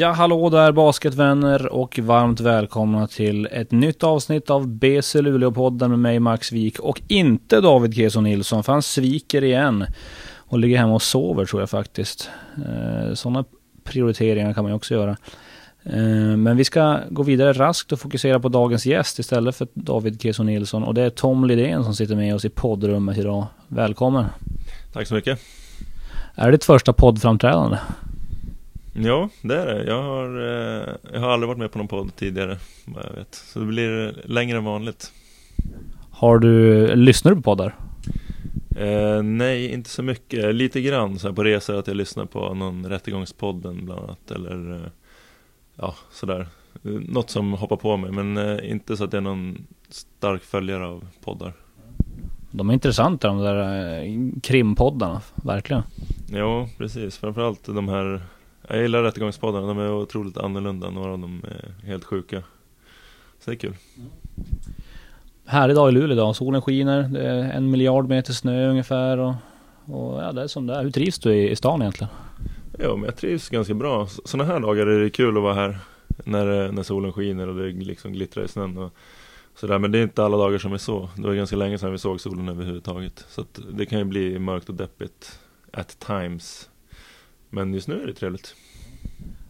Ja, hallå där basketvänner och varmt välkomna till ett nytt avsnitt av BC Luleå-podden med mig Max Wik och inte David Keso Nilsson för han sviker igen och ligger hemma och sover tror jag faktiskt. Eh, Sådana prioriteringar kan man ju också göra. Eh, Men vi ska gå vidare raskt och fokusera på dagens gäst istället för David Keso Nilsson och det är Tom Lidén som sitter med oss i poddrummet idag. Välkommen! Tack så mycket. Är det ditt första poddframträdande? Ja, det är det. Jag har, eh, jag har aldrig varit med på någon podd tidigare, vad jag vet. Så det blir längre än vanligt. Har du, lyssnar du på poddar? Eh, nej, inte så mycket. Lite grann så här på resor att jag lyssnar på någon Rättegångspodden bland annat. Eller eh, ja, sådär. Något som hoppar på mig, men eh, inte så att jag är någon stark följare av poddar. De är intressanta de där eh, krimpoddarna, verkligen. Jo, precis. Framförallt de här Jag gillar Rättegångspoddarna, de är otroligt annorlunda. Några av dem är helt sjuka. Så det är kul. Här idag i Luleå idag, solen skiner, det är en miljard meter snö ungefär och, och ja, det är som det är. Hur trivs du i, i stan egentligen? Ja, men jag trivs ganska bra. Sådana här dagar är det kul att vara här. När, när solen skiner och det liksom glittrar i snön och sådär. Men det är inte alla dagar som är så. Det var ganska länge sedan vi såg solen överhuvudtaget. Så det kan ju bli mörkt och deppigt at times. Men just nu är det trevligt.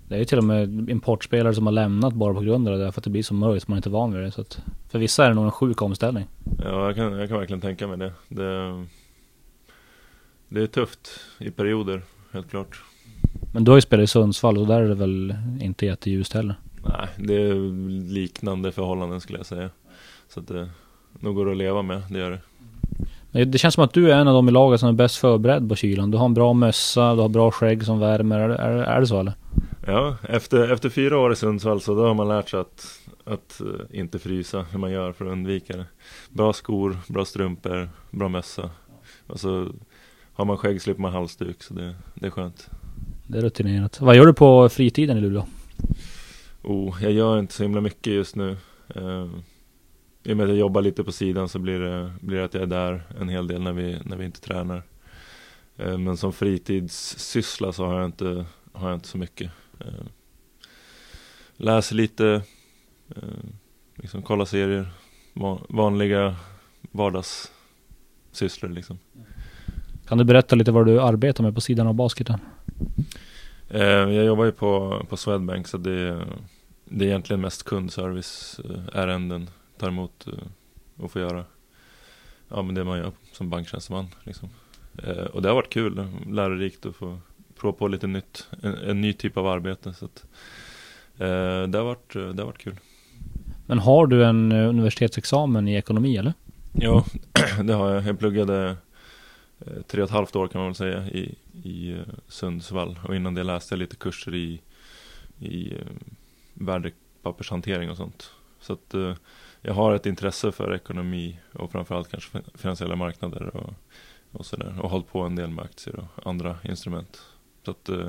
Det är ju till och med importspelare som har lämnat bara på grund av det där för att det blir så mörkt man är inte van vid det. Så att för vissa är det nog en sjuk omställning. Ja, jag kan, jag kan verkligen tänka mig det. det. Det är tufft i perioder, helt klart. Men du har ju spelat i Sundsvall och där är det väl inte jätteljust heller? Nej, det är liknande förhållanden skulle jag säga. Så att det nog går att leva med, det gör det. Det känns som att du är en av de i laget som är bäst förberedd på kylan. Du har en bra mössa, du har bra skägg som värmer. Är det, är, är det så eller? Ja, efter, efter fyra år i Sundsvall så då har man lärt sig att, att eh, inte frysa, hur man gör för att undvika det. Bra skor, bra strumpor, bra mössa. Och så har man skägg slipper man halsduk, så det, det är skönt. Det är rutinerat. Vad gör du på fritiden i Luleå? Oh, jag gör inte så himla mycket just nu. I och med att jag jobbar lite på sidan så blir det, blir det att jag är där en hel del när vi, när vi inte tränar. Eh, men som fritidssyssla så har jag inte, har jag inte så mycket. Eh, läser lite, eh, liksom kollar serier, van, vanliga vardagssysslor liksom. Kan du berätta lite vad du arbetar med på sidan av basketen? Jag jobbar ju på, på Swedbank så det, är- det är egentligen mest kundservice, eh, ärenden, ta emot eh, och få göra ja, men det man gör som banktjänsteman. Liksom. Eh, och det har varit kul, lärorikt att få prova på lite nytt, en, en ny typ av arbete. Så att, eh, det, har varit, det har varit kul. Men har du en universitetsexamen i ekonomi eller? Ja, det har jag. Jag pluggade tre och ett halvt år kan man väl säga i, i Sundsvall. Och innan det läste jag lite kurser i, i värdepappershantering och sånt. Så att jag har ett intresse för ekonomi och framförallt kanske fin- finansiella marknader och, och sådär. Och hållit på en del med aktier och andra instrument. Så att eh,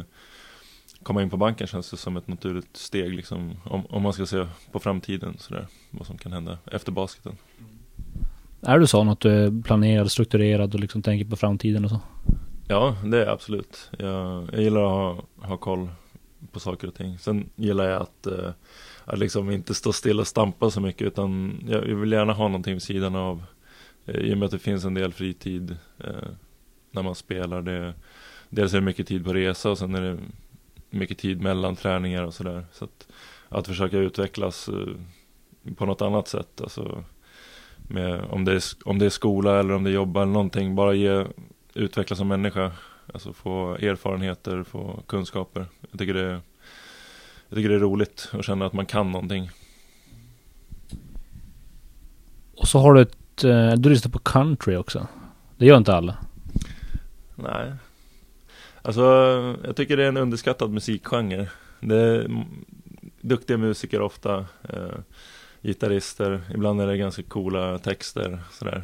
komma in på banken känns det som ett naturligt steg liksom. Om, om man ska se på framtiden sådär. Vad som kan hända efter basketen. Är du sån att du är planerad, strukturerad och liksom tänker på framtiden och så? Ja, det är jag absolut. Jag, jag gillar att ha, ha koll på saker och ting. Sen gillar jag att, eh, att liksom inte stå still och stampa så mycket utan jag, vill gärna ha någonting vid sidan av. Eh, I och med att det finns en del fritid eh, när man spelar. Det, dels är det mycket tid på resa och sen är det mycket tid mellan träningar och sådär. Så att, att försöka utvecklas eh, på något annat sätt. Alltså, med, om, det är, om det är skola eller om det är jobba eller någonting. Bara ge utvecklas som människa. Alltså få erfarenheter, få kunskaper. Jag tycker det, jag tycker det är roligt att känna att man kan någonting. Och så har du ett, eh, du lyssnar på country också. Det gör inte alla. Nej. Alltså, jag tycker det är en underskattad musikgenre. Det är duktiga musiker ofta. Eh, gitarrister. Ibland är det ganska coola texter. Sådär.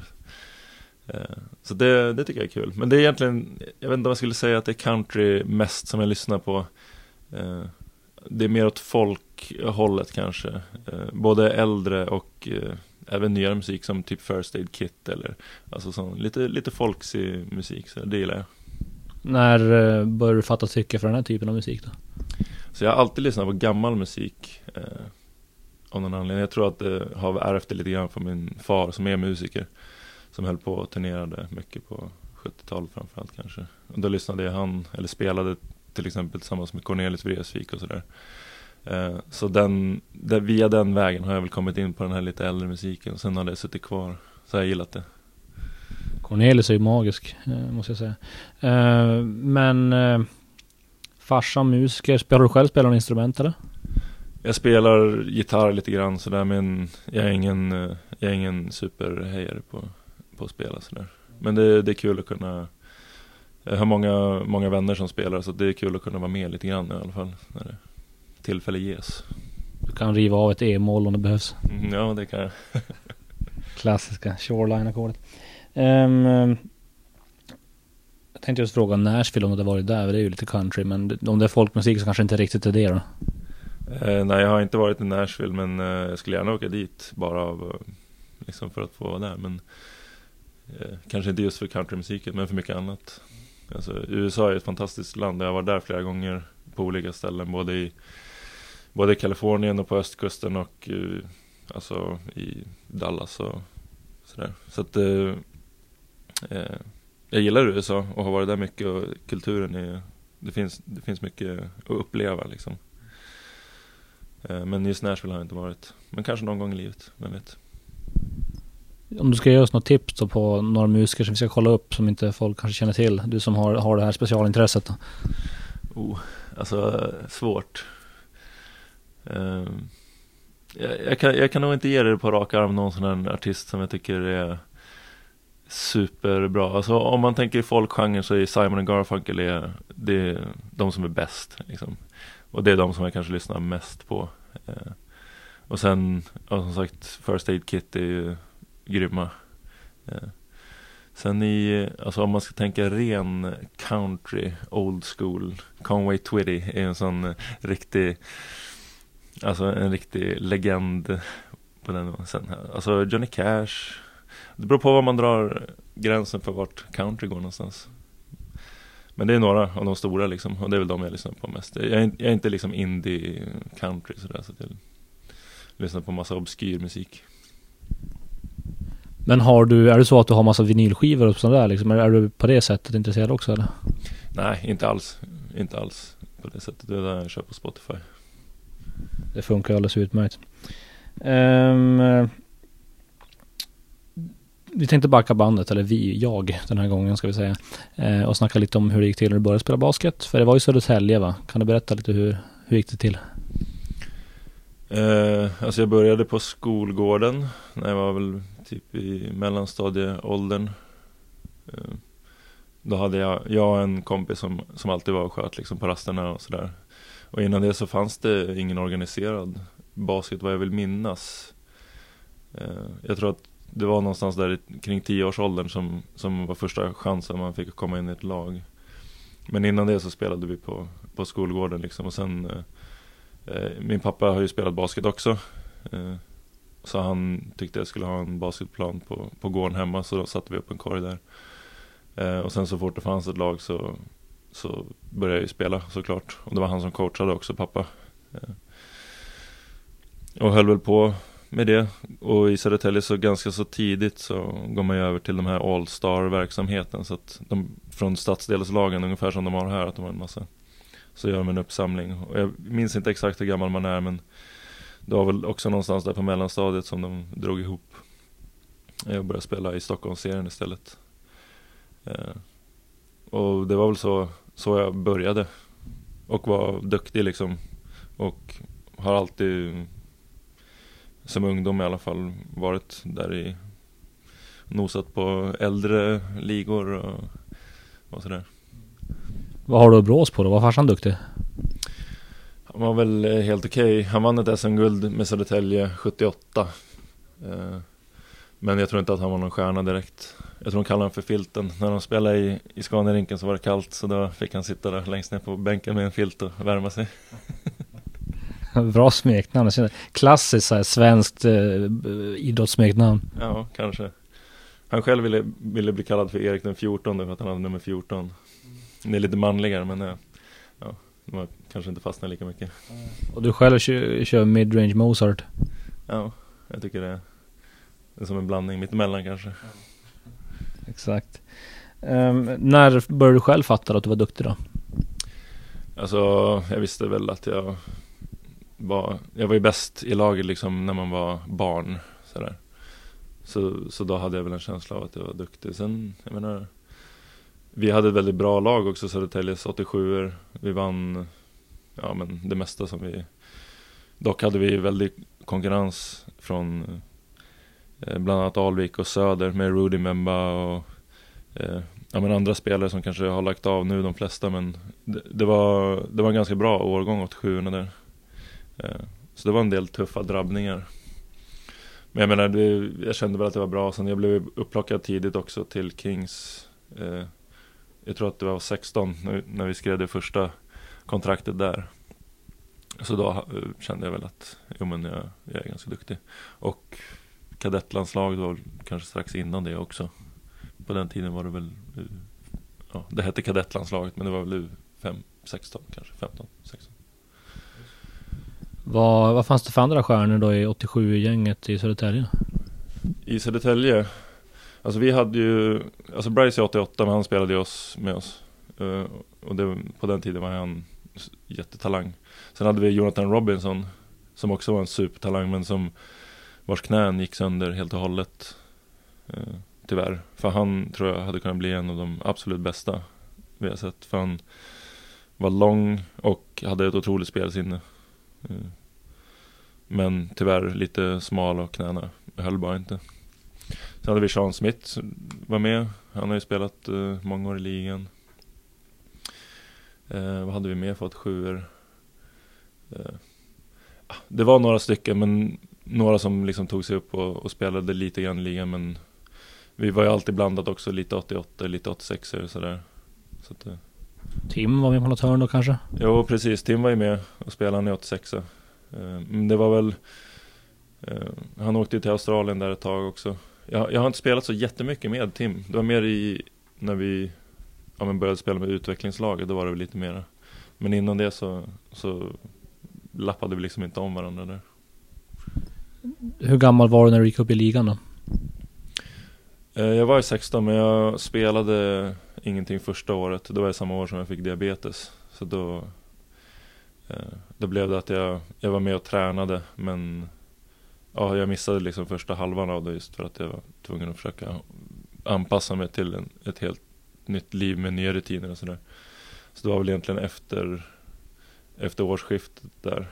Eh, så det, det tycker jag är kul. Men det är egentligen, jag vet inte om jag skulle säga att det är country mest som jag lyssnar på. Eh, det är mer åt folkhållet kanske. Eh, både äldre och eh, även nyare musik som typ First Aid Kit eller alltså sån, lite, lite folksig musik. Så det gillar jag. När eh, börjar du fatta tycke för den här typen av musik då? Så jag har alltid lyssnat på gammal musik. Eh, av någon anledning. Jag tror att det har ärvt det lite grann från min far som är musiker. Som höll på och turnerade mycket på 70-talet framförallt kanske. Och då lyssnade jag han, eller spelade till exempel tillsammans med Cornelis Vreeswijk och sådär. Eh, så den, där, via den vägen har jag väl kommit in på den här lite äldre musiken. Sen har det suttit kvar. Så har jag gillat det. Cornelis är ju magisk, eh, måste jag säga. Eh, men farsan musiker, spelar du själv spelar något instrument eller? Jag spelar gitarr lite grann sådär men jag är ingen, jag är ingen superhejare på, på att spela sådär. Men det, det är kul att kunna Jag har många, många vänner som spelar så det är kul att kunna vara med lite grann i alla fall när det tillfälle ges. Du kan riva av ett E-moll om det behövs. Mm, ja det kan jag. Klassiska shoreline-ackordet. Um, jag tänkte just fråga Nashville om du hade varit där, det är ju lite country. Men om det är folkmusik så kanske inte riktigt är det då? Eh, nej jag har inte varit i Nashville men eh, jag skulle gärna åka dit bara av eh, Liksom för att få vara där men eh, Kanske inte just för countrymusiken men för mycket annat Alltså USA är ett fantastiskt land, jag har varit där flera gånger På olika ställen både i Både i Kalifornien och på östkusten och eh, Alltså i Dallas och sådär Så att eh, eh, Jag gillar USA och har varit där mycket och kulturen är Det finns, det finns mycket att uppleva liksom Eh, men just Nashville har jag inte varit. Men kanske någon gång i livet, vem vet. Om du ska ge oss något tips då på några musiker som vi ska kolla upp som inte folk kanske känner till. Du som har, har det här specialintresset. Då. Oh, alltså svårt. Uh, jag, jag, kan, jag kan nog inte ge dig på rak arm någon sån här artist som jag tycker är superbra. Alltså om man tänker i folkgenren så är Simon Garfunkel är, det är de som är bäst. Liksom. Och det är de som jag kanske lyssnar mest på. Ehm, och sen, och som sagt, First Aid Kit är ju grymma. Eh, sen i, alltså om man ska tänka ren country, old school, Conway Twitty är en sån eh, riktig, alltså en riktig legend på den. Sen, alltså Johnny Cash, det beror på var man drar gränsen för vart country går någonstans. Men det är några av de stora liksom och det är väl de jag lyssnar på mest. Jag är, jag är inte liksom indie country sådär så att jag lyssnar på massa obskyr musik. Men har du, är det så att du har massa vinylskivor och sådär liksom? Är du på det sättet intresserad också eller? Nej, inte alls. Inte alls på det sättet. Det är där jag kör på Spotify. Det funkar alldeles utmärkt. Um, vi tänkte backa bandet, eller vi, jag den här gången ska vi säga. Eh, och snacka lite om hur det gick till när du började spela basket. För det var ju Södertälje va? Kan du berätta lite hur, hur gick det till? Eh, alltså jag började på skolgården när jag var väl typ i mellanstadieåldern. Eh, då hade jag, jag och en kompis som, som alltid var och sköt liksom på rasterna och sådär. Och innan det så fanns det ingen organiserad basket vad jag vill minnas. Eh, jag tror att det var någonstans där kring tioårsåldern som, som var första chansen man fick komma in i ett lag. Men innan det så spelade vi på, på skolgården liksom och sen eh, eh Min pappa har ju spelat basket också. Eh, så han tyckte jag skulle ha en basketplan på, på gården hemma så då satte vi upp en korg där. Eh, och sen så fort det fanns ett lag så, så började jag ju spela såklart. Och det var han som coachade också, pappa. Eh, och höll väl på med det. Och i Södertälje så ganska så tidigt så går man ju över till de här All-star verksamheten. Så att de, från stadsdelslagen, ungefär som de har här, att de har en massa. Så gör de en uppsamling. Och jag minns inte exakt hur gammal man är men det var väl också någonstans där på mellanstadiet som de drog ihop. Eh, jag började spela i Stockholmsserien istället. Eh, och det var väl så, så jag började. Och var duktig liksom. Och har alltid som ungdom i alla fall varit där i nosat på äldre ligor och, och sådär. Vad har du att brås på då? Var farsan duktig? Han var väl eh, helt okej. Okay. Han vann ett SM-guld med Södertälje 78. Eh, men jag tror inte att han var någon stjärna direkt. Jag tror de kallade honom för filten. När de spelade i, i Scaniarinken så var det kallt så då fick han sitta där längst ner på bänken med en filt och värma sig. Bra smeknamn. Klassiskt så här, svenskt eh, idrottssmeknamn. Ja, kanske. Han själv ville, ville bli kallad för Erik den 14 för att han hade nummer 14. Det är lite manligare men eh, ja. Man kanske inte fastnar lika mycket. Och du själv kör, kör midrange Mozart? Ja, jag tycker det är, det är som en blandning mittemellan kanske. Exakt. Um, när började du själv fatta att du var duktig då? Alltså, jag visste väl att jag var, jag var ju bäst i laget liksom när man var barn. Sådär. Så, så då hade jag väl en känsla av att jag var duktig. Sen, jag menar, vi hade ett väldigt bra lag också, Södertäljes 87 Vi vann, ja men det mesta som vi Dock hade vi väldigt konkurrens från eh, bland annat Alvik och Söder med Rudy Memba och eh, ja, men andra spelare som kanske har lagt av nu, de flesta, men det, det var, det var en ganska bra årgång åt sjuorna där. Eh, så det var en del tuffa drabbningar. Men jag menar, det, jag kände väl att det var bra. Sen jag blev upplockad tidigt också till Kings. Eh, jag tror att det var 16 när, vi skrev det första kontraktet där. Så då eh, kände jag väl att, jo men jag, jag är ganska duktig. Och kadettlandslaget var kanske strax innan det också. På den tiden var det väl, ja, det hette kadettlandslaget men det var väl U5, 16 kanske, 15, 16. Vad, vad fanns det för andra stjärnor då i 87-gänget i Södertälje? I Södertälje? Alltså vi hade ju, alltså Bryce är 88 men han spelade ju oss med oss. Uh, och det, på den tiden var han jättetalang. Sen hade vi Jonathan Robinson som också var en supertalang men som vars knän gick sönder helt och hållet. Uh, tyvärr. För han tror jag hade kunnat bli en av de absolut bästa vi har sett. För han var lång och hade ett otroligt spelsinne. Uh, men tyvärr lite smal och knäna höll bara inte. Sen hade vi Sean Smith var med. Han har ju spelat uh, många år i ligan. Uh, vad hade vi mer fått? Sjuor. Uh, det var några stycken men några som liksom tog sig upp och, och, spelade lite grann i ligan men vi var ju alltid blandat också. Lite 88, lite 86 och sådär. Så att, Tim var med på något hörn då kanske? Jo precis, Tim var ju med och spelade han i 86 Men det var väl Han åkte till Australien där ett tag också jag, jag har inte spelat så jättemycket med Tim. Det var mer i när vi ja, men började spela med utvecklingslaget. Då var det väl lite mera. Men innan det så, så lappade vi liksom inte om varandra där. Hur gammal var du när du gick upp i ligan då? Eh, jag var i 16 men jag spelade ingenting första året. Det var samma år som jag fick diabetes. Så då, eh, då blev det att jag, jag var med och tränade men ja, jag missade liksom första halvan av det just för att jag var tvungen att försöka anpassa mig till en, ett helt nytt liv med nya rutiner och sådär. Så det var väl egentligen efter, efter årsskiftet där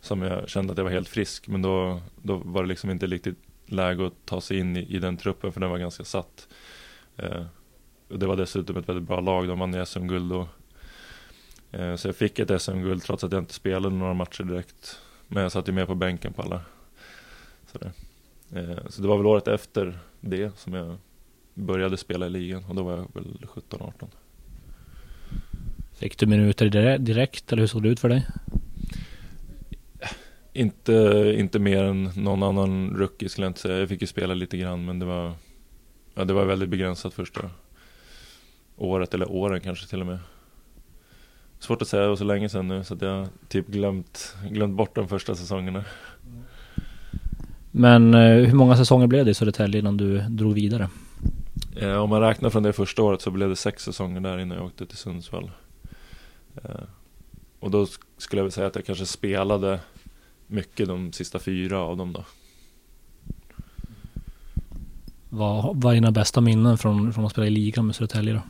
som jag kände att jag var helt frisk. Men då, då var det liksom inte riktigt läge att ta sig in i, i den truppen för den var ganska satt. Eh, det var dessutom ett väldigt bra lag, de vann SM-guld då. Eh, så jag fick ett SM-guld trots att jag inte spelade några matcher direkt. Men jag satt ju med på bänken på alla Sådär. Eh, så det var väl året efter det som jag började spela i ligan och då var jag väl 17-18. Fick du minuter direkt eller hur såg det ut för dig? Inte, inte mer än någon annan rookie skulle jag inte säga. Jag fick ju spela lite grann men det var, ja, det var väldigt begränsat första året eller åren kanske till och med. Svårt att säga, det var så länge sedan nu så att jag typ glömt, glömt bort de första säsongerna. Men eh, hur många säsonger blev det i Södertälje innan du drog vidare? Eh, om man räknar från det första året så blev det sex säsonger där innan jag åkte till Sundsvall. Eh, och då skulle jag väl säga att jag kanske spelade mycket de sista fyra av dem då. Vad var dina bästa minnen från, från att spela i ligan med Södertälje då?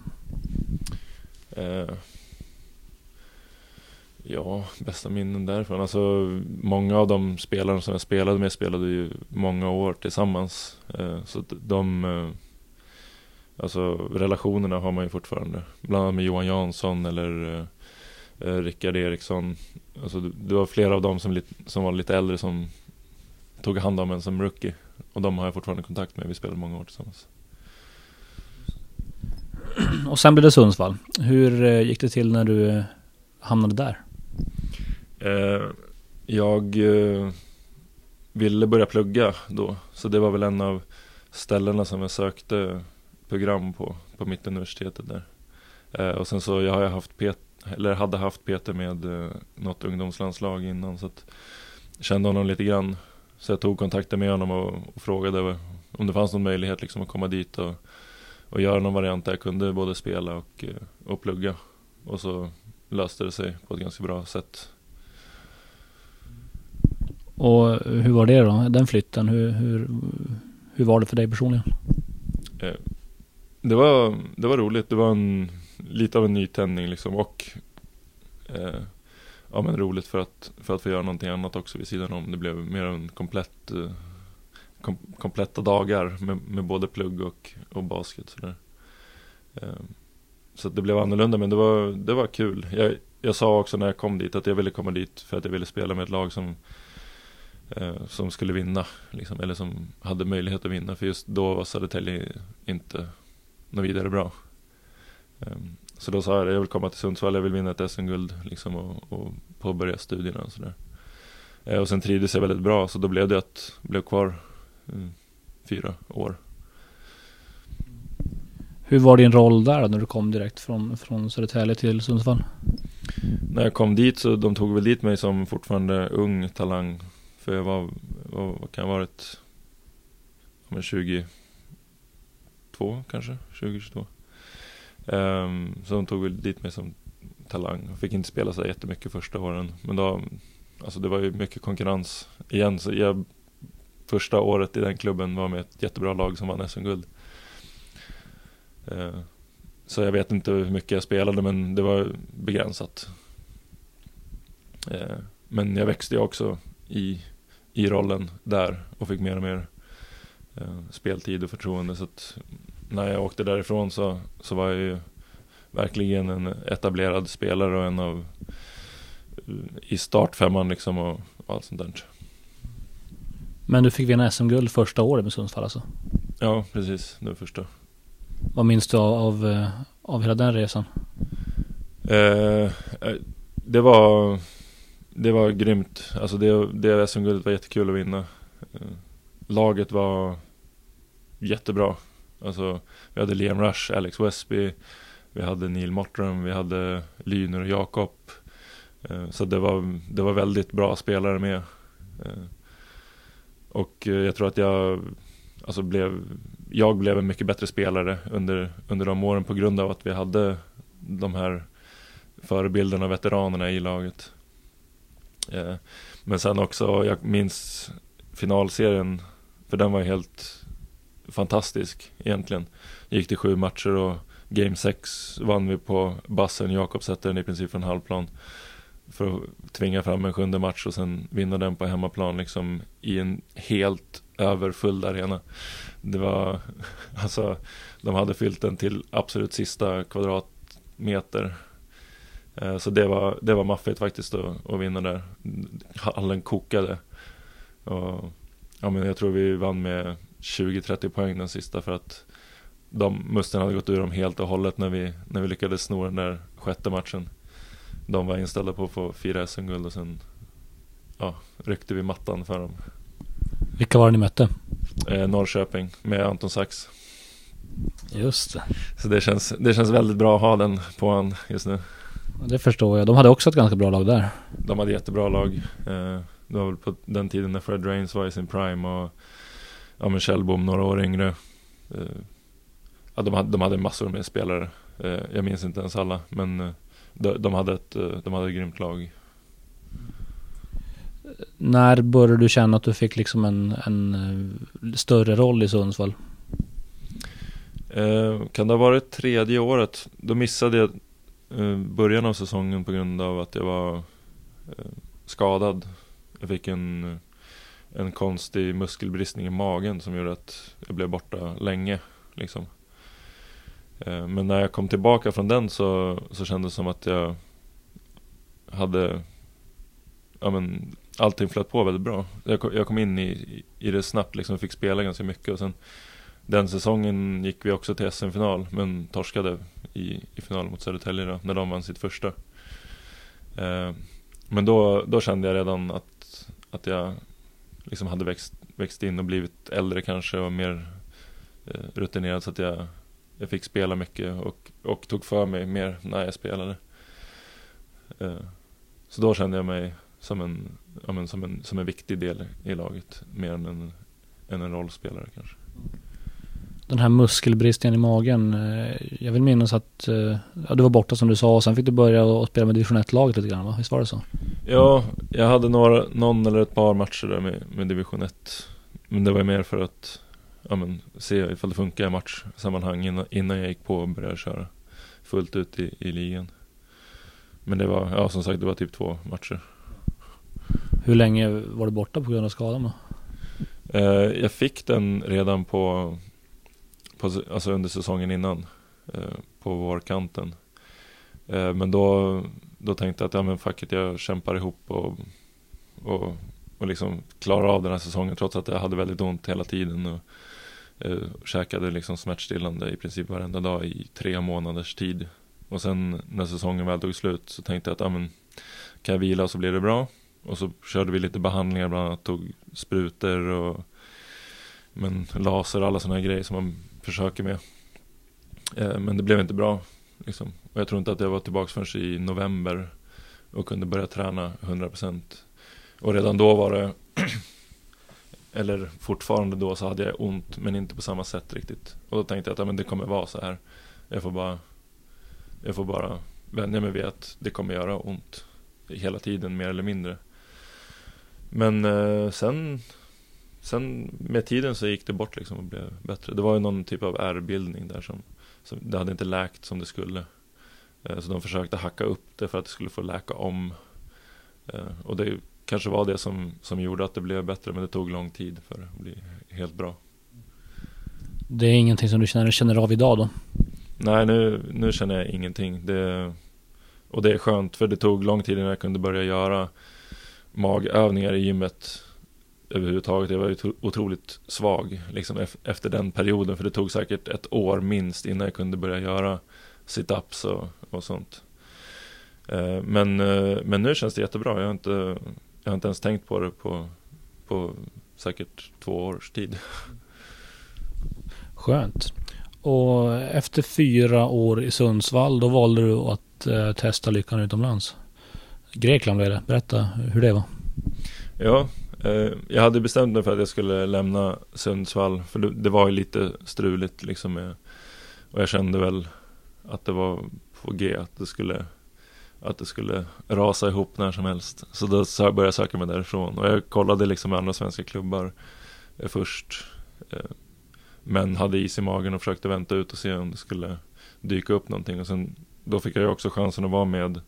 Ja, bästa minnen därifrån. Alltså, många av de spelarna som jag spelade med spelade ju många år tillsammans. Eh, så de, eh, alltså relationerna har man ju fortfarande. Bland annat med Johan Jansson eller eh, Rickard Eriksson. Alltså, det var flera av dem som, som var lite äldre som tog hand om en som rookie. Och de har jag fortfarande kontakt med. Vi spelade många år tillsammans. Och sen blev det Sundsvall. Hur gick det till när du hamnade där? Eh, jag eh, ville börja plugga då, så det var väl en av ställena som jag sökte program på, på Mittuniversitetet där. Eh, och sen så jag har jag haft Pet eller hade haft Peter med eh, något ungdomslandslag innan så att kände honom lite grann. Så jag tog kontakten med honom och, och frågade om det fanns någon möjlighet liksom att komma dit och, och göra någon variant där jag kunde både spela och, eh, och plugga. Och så löste det sig på ett ganska bra sätt. Och hur var det då, den flytten? Hur, hur, hur var det för dig personligen? Eh, det var, det var roligt, det var en, lite av en nytändning liksom och eh, ja men roligt för att, för att få göra någonting annat också vid sidan om. Det blev mer en komplett, eh, kom, kompletta dagar med, med både plugg och, och basket. Sådär. Eh, så det blev annorlunda men det var, det var kul. Jag, jag sa också när jag kom dit att jag ville komma dit för att jag ville spela med ett lag som som skulle vinna, liksom, eller som hade möjlighet att vinna. För just då var Södertälje inte något vidare bra. Um, så då sa jag det, jag vill komma till Sundsvall, jag vill vinna ett SM-guld liksom, och, och påbörja studierna och sådär. Eh, och sen trivdes jag väldigt bra, så då blev det att jag blev kvar mm, fyra år. Hur var din roll där när du kom direkt från, från Södertälje till Sundsvall? När jag kom dit så de tog väl dit mig som fortfarande ung talang för jag var, vad, vad kan jag ha varit? Ja, 22 kanske, 2022. Um, ehm, så de tog väl dit mig som talang. Jag fick inte spela så jättemycket första åren. Men då, alltså det var ju mycket konkurrens igen. Så jag, första året i den klubben var med ett jättebra lag som vann SM-guld. Uh, så jag vet inte hur mycket jag spelade men det var begränsat. Uh, men jag växte ju också i i rollen där och fick mer och mer eh, speltid och förtroende. Så att när jag åkte därifrån så, så var jag ju verkligen en etablerad spelare och en av i startfemman liksom och, och allt sånt där. Men du fick vinna SM-guld första året med Sundsvall alltså? Ja, precis. Det var första. Vad minns du av, av, eh, av hela den resan? Eh, eh det var det var grymt. Alltså det, det SM-guldet var jättekul att vinna. Eh, laget var jättebra. Alltså vi hade Liam Rush, Alex Westby, vi hade Neil Mottram, vi hade Lyner och Jakob. Eh, så det var, det var väldigt bra spelare med. Eh, och jag tror att jag, alltså blev, jag blev en mycket bättre spelare under, under de åren på grund av att vi hade de här förebilderna, veteranerna i laget. Eh, men sen också, jag minns finalserien, för den var helt fantastisk egentligen. Gick till sju matcher och Game 6 vann vi på bassen. Jakob sätter den i princip från halvplan. För att tvinga fram en sjunde match och sen vinna den på hemmaplan liksom i en helt överfull arena. Det var, alltså, de hade fyllt den till absolut sista kvadratmeter. Eh, så det var, det var maffigt faktiskt att, att vinna där. Hallen kokade. Och, ja, men jag tror vi vann med 20-30 poäng den sista för att de musten hade gått ur dem helt och hållet när vi, när vi lyckades sno den där sjätte matchen. De var inställda på att få fira SM-guld och sen ja, ryckte vi mattan för dem. Vilka var det ni mötte? Eh, Norrköping med Anton Sax. Just det. Så det känns, det känns väldigt bra att ha den på han just nu. Det förstår jag. De hade också ett ganska bra lag där. De hade jättebra lag. Eh, det var väl på den tiden när Fred Rains var i sin prime och ja, men Kjellbom några år yngre. Eh, ja, de, hade, de hade massor med spelare. Eh, jag minns inte ens alla, men de, de, hade ett, de hade ett grymt lag. När började du känna att du fick liksom en, en större roll i Sundsvall? kan det ha varit tredje året? Då missade jag Eh, början av säsongen på grund av att jag var eh, skadad. Jag fick en, en konstig muskelbristning i magen som gjorde att jag blev borta länge. Liksom. Eh, men när jag kom tillbaka från den så, så kändes det som att jag hade ja, men, allting flöt på väldigt bra. Jag kom, jag kom in i, i det snabbt liksom, fick spela ganska mycket och sen den säsongen gick vi också till SM-final men torskade i, i final mot Södertälje då, när de vann sitt första. Eh, men då, då kände jag redan att, att jag liksom hade växt, växt in och blivit äldre kanske och mer eh, rutinerad så att jag, jag fick spela mycket och, och tog för mig mer när jag spelade. Eh, så då kände jag mig som en, ja, men som en, som en viktig del i laget, mer än en, än en rollspelare kanske. Den här muskelbristen i magen, eh, jag vill minnas att eh, ja, du var borta som du sa och sen fick du börja och spela med division 1-laget lite grann va? Visst var det så? Ja, jag hade några, någon eller ett par matcher där med, med division 1 Men det var mer för att ja, men, se ifall det funkar i matchsammanhang innan, innan jag gick på och började köra fullt ut i, i ligan Men det var, ja som sagt det var typ två matcher Hur länge var du borta på grund av skadan då? eh, Jag fick den redan på, på alltså under säsongen innan eh, På vårkanten eh, Men då, då tänkte jag att ja men fuck it, jag kämpar ihop och, och, och liksom klarar av den här säsongen trots att jag hade väldigt ont hela tiden och eh, käkade liksom smärtstillande i princip varenda dag i tre månaders tid. Och sen när säsongen väl tog slut så tänkte jag att ja, men, kan jag vila så blir det bra. Och så körde vi lite behandlingar, bland annat tog sprutor och men, laser och alla sådana här grejer som man försöker med. Eh, men det blev inte bra. Liksom. Och jag tror inte att jag var tillbaka förrän i november och kunde börja träna 100%. Och redan då var det eller fortfarande då så hade jag ont men inte på samma sätt riktigt. Och då tänkte jag att ja, men det kommer vara så här. Jag får bara Jag får bara vänja mig vid att det kommer göra ont hela tiden mer eller mindre. Men eh, sen Sen med tiden så gick det bort liksom och blev bättre. Det var ju någon typ av ärrbildning där som, som Det hade inte läkt som det skulle. Eh, så de försökte hacka upp det för att det skulle få läka om. Eh, och det kanske var det som, som gjorde att det blev bättre men det tog lång tid för att bli helt bra. Det är ingenting som du känner, känner av idag då? Nej, nu, nu känner jag ingenting. Det, och det är skönt för det tog lång tid innan jag kunde börja göra magövningar i gymmet överhuvudtaget. Jag var ju otroligt svag liksom efter den perioden för det tog säkert ett år minst innan jag kunde börja göra sit-ups och, och sånt. Eh, men, eh, men nu känns det jättebra. Jag har inte, jag har inte ens tänkt på det på, på säkert två års tid. Skönt. Och efter fyra år i Sundsvall, då valde du att eh, testa lyckan utomlands. Grekland blev det. Berätta hur det var. Ja, Eh, jag hade bestämt mig för att jag skulle lämna Sundsvall. För det, det var ju lite struligt liksom. Med, och jag kände väl att det var på G att det skulle att det skulle rasa ihop när som helst. Så då började jag söka mig därifrån. Och jag kollade liksom med andra svenska klubbar eh, först. Eh, men hade is i magen och försökte vänta ut och se om det skulle dyka upp någonting. Och sen, då fick jag ju också chansen att vara med,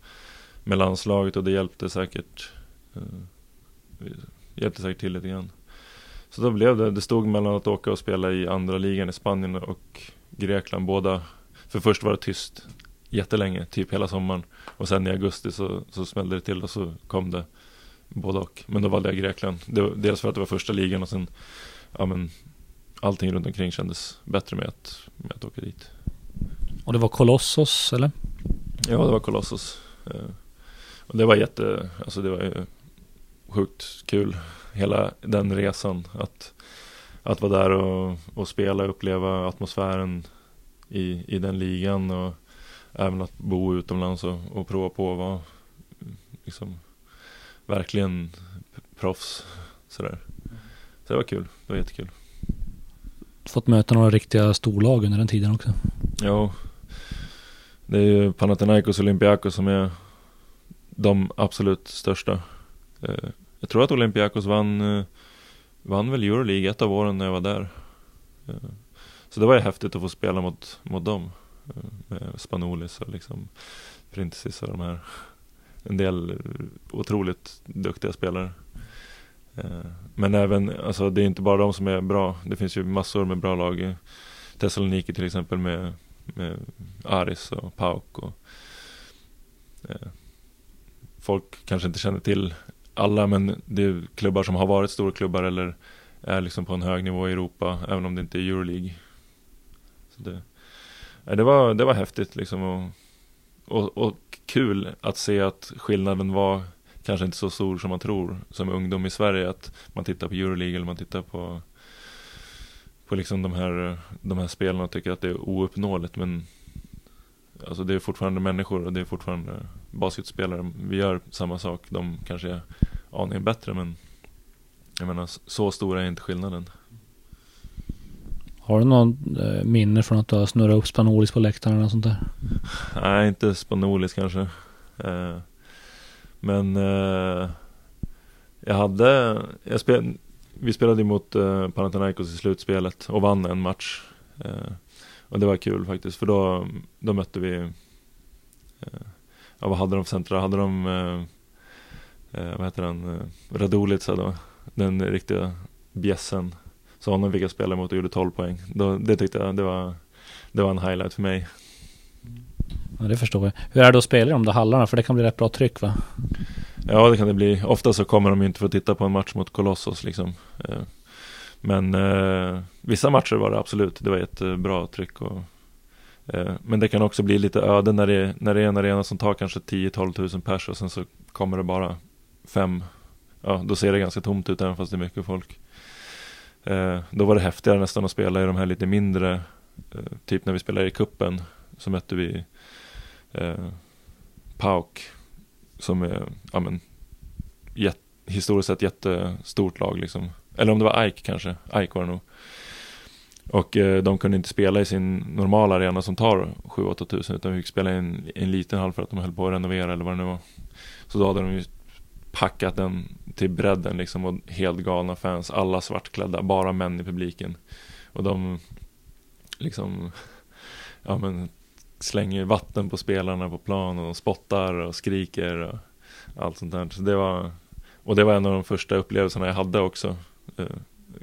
med landslaget och det hjälpte säkert, hjälpte säkert till lite grann. Så då blev det, det stod mellan att åka och spela i andra ligan i Spanien och Grekland båda. För först var det tyst jättelänge, typ hela sommaren. Och sen i augusti så, så smällde det till och så kom det både och. Men då valde jag Grekland. Det, dels för att det var första ligan och sen, ja men allting runt omkring kändes bättre med att, med att åka dit. Och det var Kolossos eller? Ja, det var Kolossos. Eh, och det var jätte, alltså det var ju sjukt kul. Hela den resan att, att vara där och, och spela, uppleva atmosfären i, i den ligan och även att bo utomlands och, och prova på att vara liksom verkligen proffs sådär. Så det var kul, det var jättekul. Fått möta några riktiga storlag under den tiden också. Ja, det är ju Panathinaikos och Olympiakos som är de absolut största. Eh, jag tror att Olympiakos vann, eh, vann väl Euroleague ett av åren när jag var där. Eh, så det var ju häftigt att få spela mot, mot dem. Med Spanolis och liksom Printesis och de här. En del otroligt duktiga spelare. Men även, alltså det är inte bara de som är bra. Det finns ju massor med bra lag. Thessaloniki till exempel med, med Aris och Pauk och eh, Folk kanske inte känner till alla men det är klubbar som har varit storklubbar eller är liksom på en hög nivå i Europa även om det inte är Euroleague. Så det, det, var, det var häftigt liksom och, och, och kul att se att skillnaden var kanske inte så stor som man tror som ungdom i Sverige. Att man tittar på Euroleague eller man tittar på på liksom de här, de här spelen och tycker att det är ouppnåeligt. Men Alltså det är fortfarande människor och det är fortfarande basketspelare. Vi gör samma sak. De kanske är aningen bättre men jag menar så stor är inte skillnaden. Har du någon eh, minne från att du har snurrat upp Spanolis på läktaren och sånt där? Nej, inte Spanolis kanske. Eh, men eh, jag hade, jag spel, vi spelade mot eh, Panathinaikos i slutspelet och vann en match. Och det var kul faktiskt, för då, då mötte vi, eh, ja vad hade de för centra? Hade de, eh, eh, vad heter den, eh, Radulica då? Den riktiga bjässen. Så honom fick jag spela mot och gjorde 12 poäng. Då, det tyckte jag, det var, det var en highlight för mig. Ja, det förstår jag. Hur är det att spela i de där hallarna? För det kan bli rätt bra tryck va? Ja, det kan det bli. Ofta så kommer de inte för att titta på en match mot Colossus liksom. Men eh, vissa matcher var det absolut. Det var jättebra tryck. Och, eh, men det kan också bli lite öde när det, när det är en arena som tar kanske 10-12 tusen pers och sen så kommer det bara fem. Ja, då ser det ganska tomt ut även fast det är mycket folk. Eh, då var det häftigare nästan att spela i de här lite mindre, eh, typ när vi spelade i kuppen så mötte vi eh, Pauk som är, ja men, jätt, historiskt sett jättestort lag liksom. Eller om det var Ike kanske, Ike var det nog. Och eh, de kunde inte spela i sin normala arena som tar 7-8 tusen utan vi fick spela i en, en liten hall för att de höll på att renovera eller vad det nu var. Så då hade de ju packat den till bredden liksom och helt galna fans, alla svartklädda, bara män i publiken. Och de liksom, ja men slänger vatten på spelarna på plan och spottar och skriker och allt sånt där. Så det var, och det var en av de första upplevelserna jag hade också. Eh,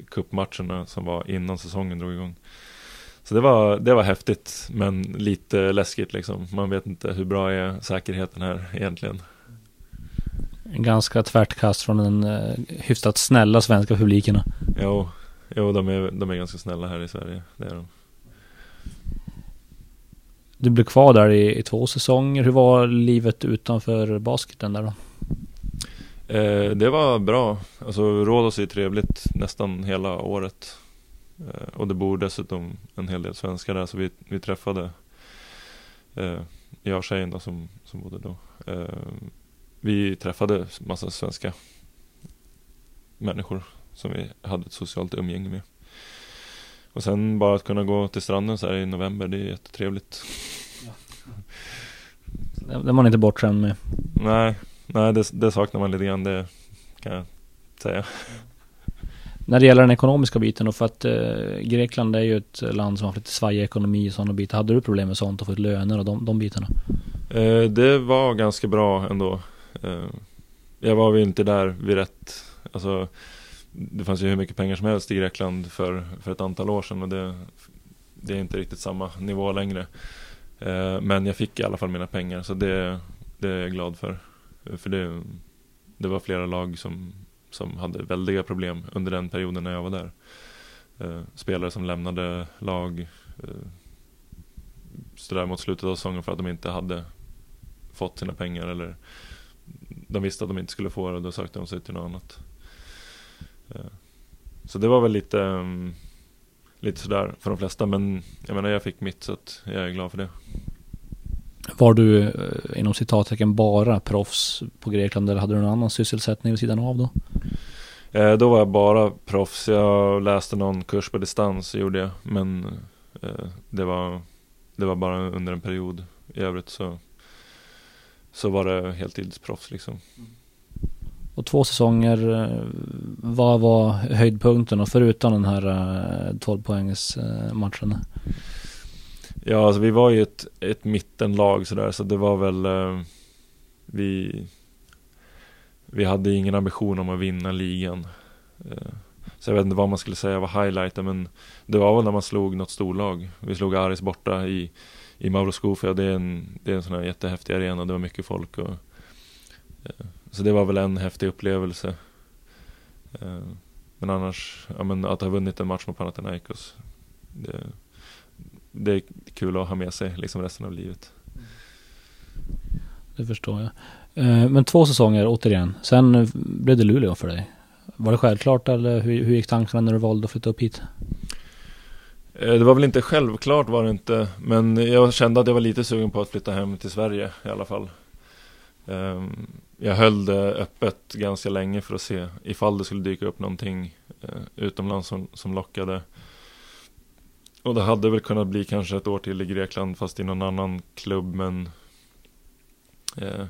Cupmatcherna som var innan säsongen drog igång. Så det var, det var häftigt men lite läskigt liksom. Man vet inte hur bra är säkerheten här egentligen. En ganska tvärt kast från den eh, hyfsat snälla svenska publiken. Jo, jo de, är, de är ganska snälla här i Sverige. Det är de. Du blev kvar där i, i två säsonger. Hur var livet utanför basketen där då? Eh, det var bra. Alltså Rhodos är trevligt nästan hela året. Eh, och det bor dessutom en hel del svenskar där så vi, vi träffade eh, jag och tjejen då som, som bodde då. Eh, vi träffade massa svenska människor som vi hade ett socialt umgänge med. Och sen bara att kunna gå till stranden så här i november, det är jättetrevligt. Det var man inte bortskämd med. Nej, nej det, det saknar man lite grann, det kan jag säga. När det gäller den ekonomiska biten då, för att eh, Grekland är ju ett land som har lite svajig ekonomi och sådana bitar. Hade du problem med sånt och få ut löner och de, de bitarna? Eh, det var ganska bra ändå. Eh, jag var väl inte där vid rätt, alltså det fanns ju hur mycket pengar som helst i Grekland för, för ett antal år sedan och det, det är inte riktigt samma nivå längre. Eh, men jag fick i alla fall mina pengar så det, det är jag glad för. För det, det var flera lag som, som hade väldiga problem under den perioden när jag var där. Eh, spelare som lämnade lag eh, sådär mot slutet av säsongen för att de inte hade fått sina pengar eller de visste att de inte skulle få det och då sökte de sig till något annat. Eh, så det var väl lite, um, lite sådär för de flesta men jag menar jag fick mitt så att jag är glad för det. Var du eh, inom citattecken bara proffs på Grekland eller hade du någon annan sysselsättning vid sidan av då? Eh, då var jag bara proffs. Jag läste någon kurs på distans, gjorde jag. Men eh, det, var, det var bara under en period. I övrigt så, så var det heltidsproffs liksom. Och två säsonger, eh, vad var höjdpunkten och förutom den här 12 poängs matchen? Ja, alltså vi var ju ett, ett mittenlag sådär, så det var väl eh, vi, vi hade ingen ambition om att vinna ligan. Eh, så jag vet inte vad man skulle säga var highlighten, men det var väl när man slog något storlag. Vi slog Aris borta i, i Mauro Scofia, det är en, det är en sån här jättehäftig arena, det var mycket folk och eh, så det var väl en häftig upplevelse. Eh, men annars, ja men att ha vunnit en match mot Panathinaikos, det, det är kul att ha med sig liksom resten av livet. Det förstår jag. Eh, men två säsonger återigen. Sen blev det Luleå för dig. Var det självklart eller hur, hur gick tankarna när du valde att flytta upp hit? Eh, det var väl inte självklart var det inte, men jag kände att jag var lite sugen på att flytta hem till Sverige i alla fall. Ehm, jag höll det öppet ganska länge för att se ifall det skulle dyka upp någonting eh, utomlands som, som lockade. Och det hade väl kunnat bli kanske ett år till i Grekland fast i någon annan klubb men eh,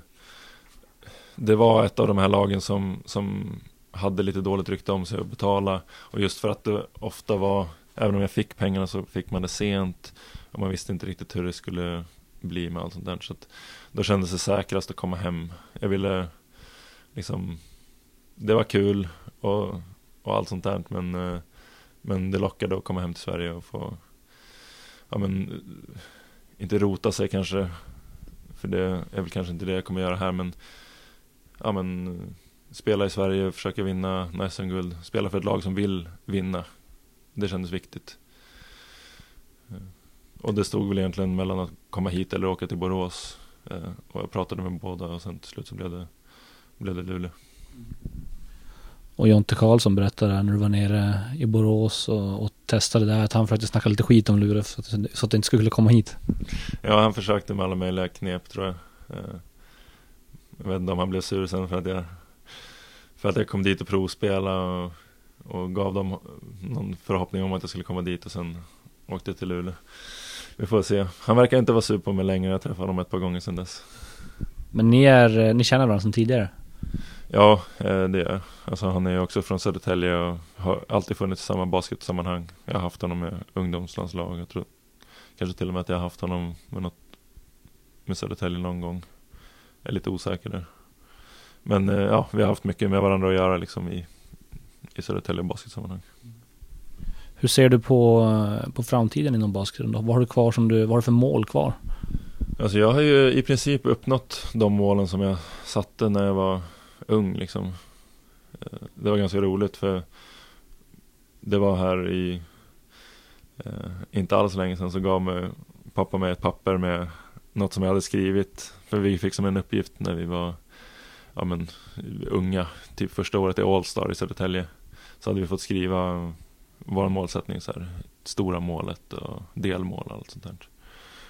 Det var ett av de här lagen som, som hade lite dåligt rykte om sig att betala. Och just för att det ofta var Även om jag fick pengarna så fick man det sent. Och man visste inte riktigt hur det skulle bli med allt sånt där. Så att Då kändes det säkrast att komma hem. Jag ville liksom Det var kul och, och allt sånt där men eh, men det lockade att komma hem till Sverige och få Ja men Inte rota sig kanske. För det är väl kanske inte det jag kommer göra här men Ja men Spela i Sverige, försöka vinna SM-guld Spela för ett lag som vill vinna. Det kändes viktigt. Eh, och det stod väl egentligen mellan att komma hit eller åka till Borås eh, Och jag pratade med båda och sen till slut så blev det Blev det Luleå. Mm och Jonte Karlsson berättade när du var nere i Borås och, och testade där att han försökte snacka lite skit om Luleå så att, så att det inte skulle komma hit. Ja, han försökte med alla möjliga knep tror jag. Eh, jag vet inte om han blev sur sen för att jag För att jag kom dit och provspela och, och gav dem någon förhoppning om att jag skulle komma dit och sen åkte till Luleå. Vi får se. Han verkar inte vara sur på mig längre. Jag träffade honom ett par gånger sedan dess. Men ni, är, ni känner varandra sedan tidigare? Ja, eh, det är Alltså han är ju också från Södertälje och har alltid funnits i samma basketsammanhang. Jag har haft honom med ungdomslandslag. Jag tror kanske till och med att jag har haft honom med något med Södertälje någon gång. Jag är lite osäker där. Men eh, ja, vi har haft mycket med varandra att göra liksom i, i Södertälje basketsammanhang. Hur ser du på, på framtiden inom basketen då? Vad har du kvar som du, vad har du för mål kvar? Alltså jag har ju i princip uppnått de målen som jag satte när jag var ung liksom. Eh, det var ganska roligt för det var här i eh, inte alls länge sedan så gav mig pappa mig ett papper med något som jag hade skrivit. För vi fick som en uppgift när vi var ja, men, unga, typ första året i Allstar i Södertälje. Så hade vi fått skriva vår målsättning, så här, stora målet och delmål och allt sånt där.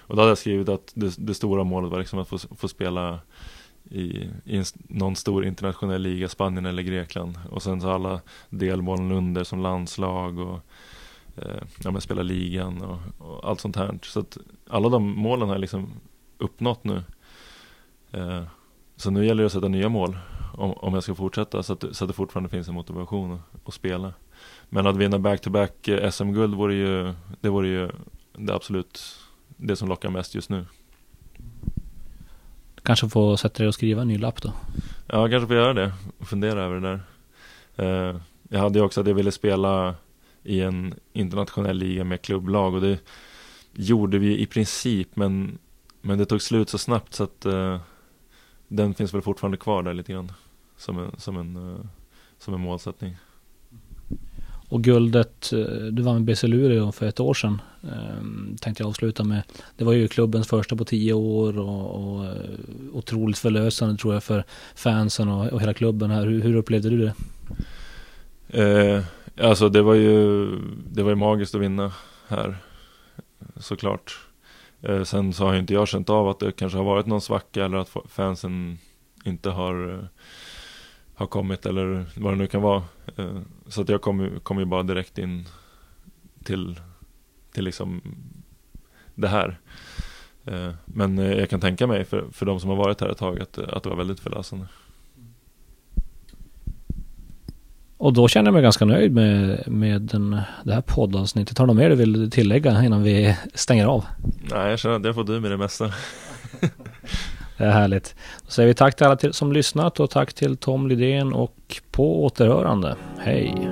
Och då hade jag skrivit att det, det stora målet var liksom att få, få spela i, i någon stor internationell liga, Spanien eller Grekland. Och sen så alla delmålen under som landslag och eh, ja, men spela ligan och, och, allt sånt här. Så att alla de målen har jag liksom uppnått nu. Eh, så nu gäller det att sätta nya mål om, om jag ska fortsätta så att, så att det fortfarande finns en motivation att, att spela. Men att vinna back-to-back eh, SM-guld vore ju, det vore ju det absolut det som lockar mest just nu. Kanske få sätta dig och skriva en ny lapp då? Ja, kanske får göra det och fundera över det där. Uh, jag hade ju också att jag ville spela i en internationell liga med klubblag och det gjorde vi i princip men, men det tog slut så snabbt så att uh, den finns väl fortfarande kvar där lite grann som en, som en, uh, som en målsättning. Och guldet, eh, du vann med BC Luleå för ett år sedan. Ehm, tänkte jag avsluta med. Det var ju klubbens första på tio år och, och eh, otroligt förlösande tror jag för fansen och, och hela klubben här. Hur, hur upplevde du det? Eh, alltså det var ju Det var ju magiskt att vinna här Såklart eh, Sen så har ju inte jag känt av att det kanske har varit någon svacka eller att fansen inte har eh, har kommit eller vad det nu kan vara. Eh, så att jag kom, kom ju bara direkt in till, till liksom det här. Eh, men eh, jag kan tänka mig för, för de som har varit här ett tag att, att det var väldigt förlösande. Och då känner jag mig ganska nöjd med, med den, det här poddavsnittet. Har du mer du vill tillägga innan vi stänger av? Nej, jag känner att jag får du med det mesta. Det är härligt. Då säger vi tack till alla som lyssnat och tack till Tom Lidén och på återhörande. Hej!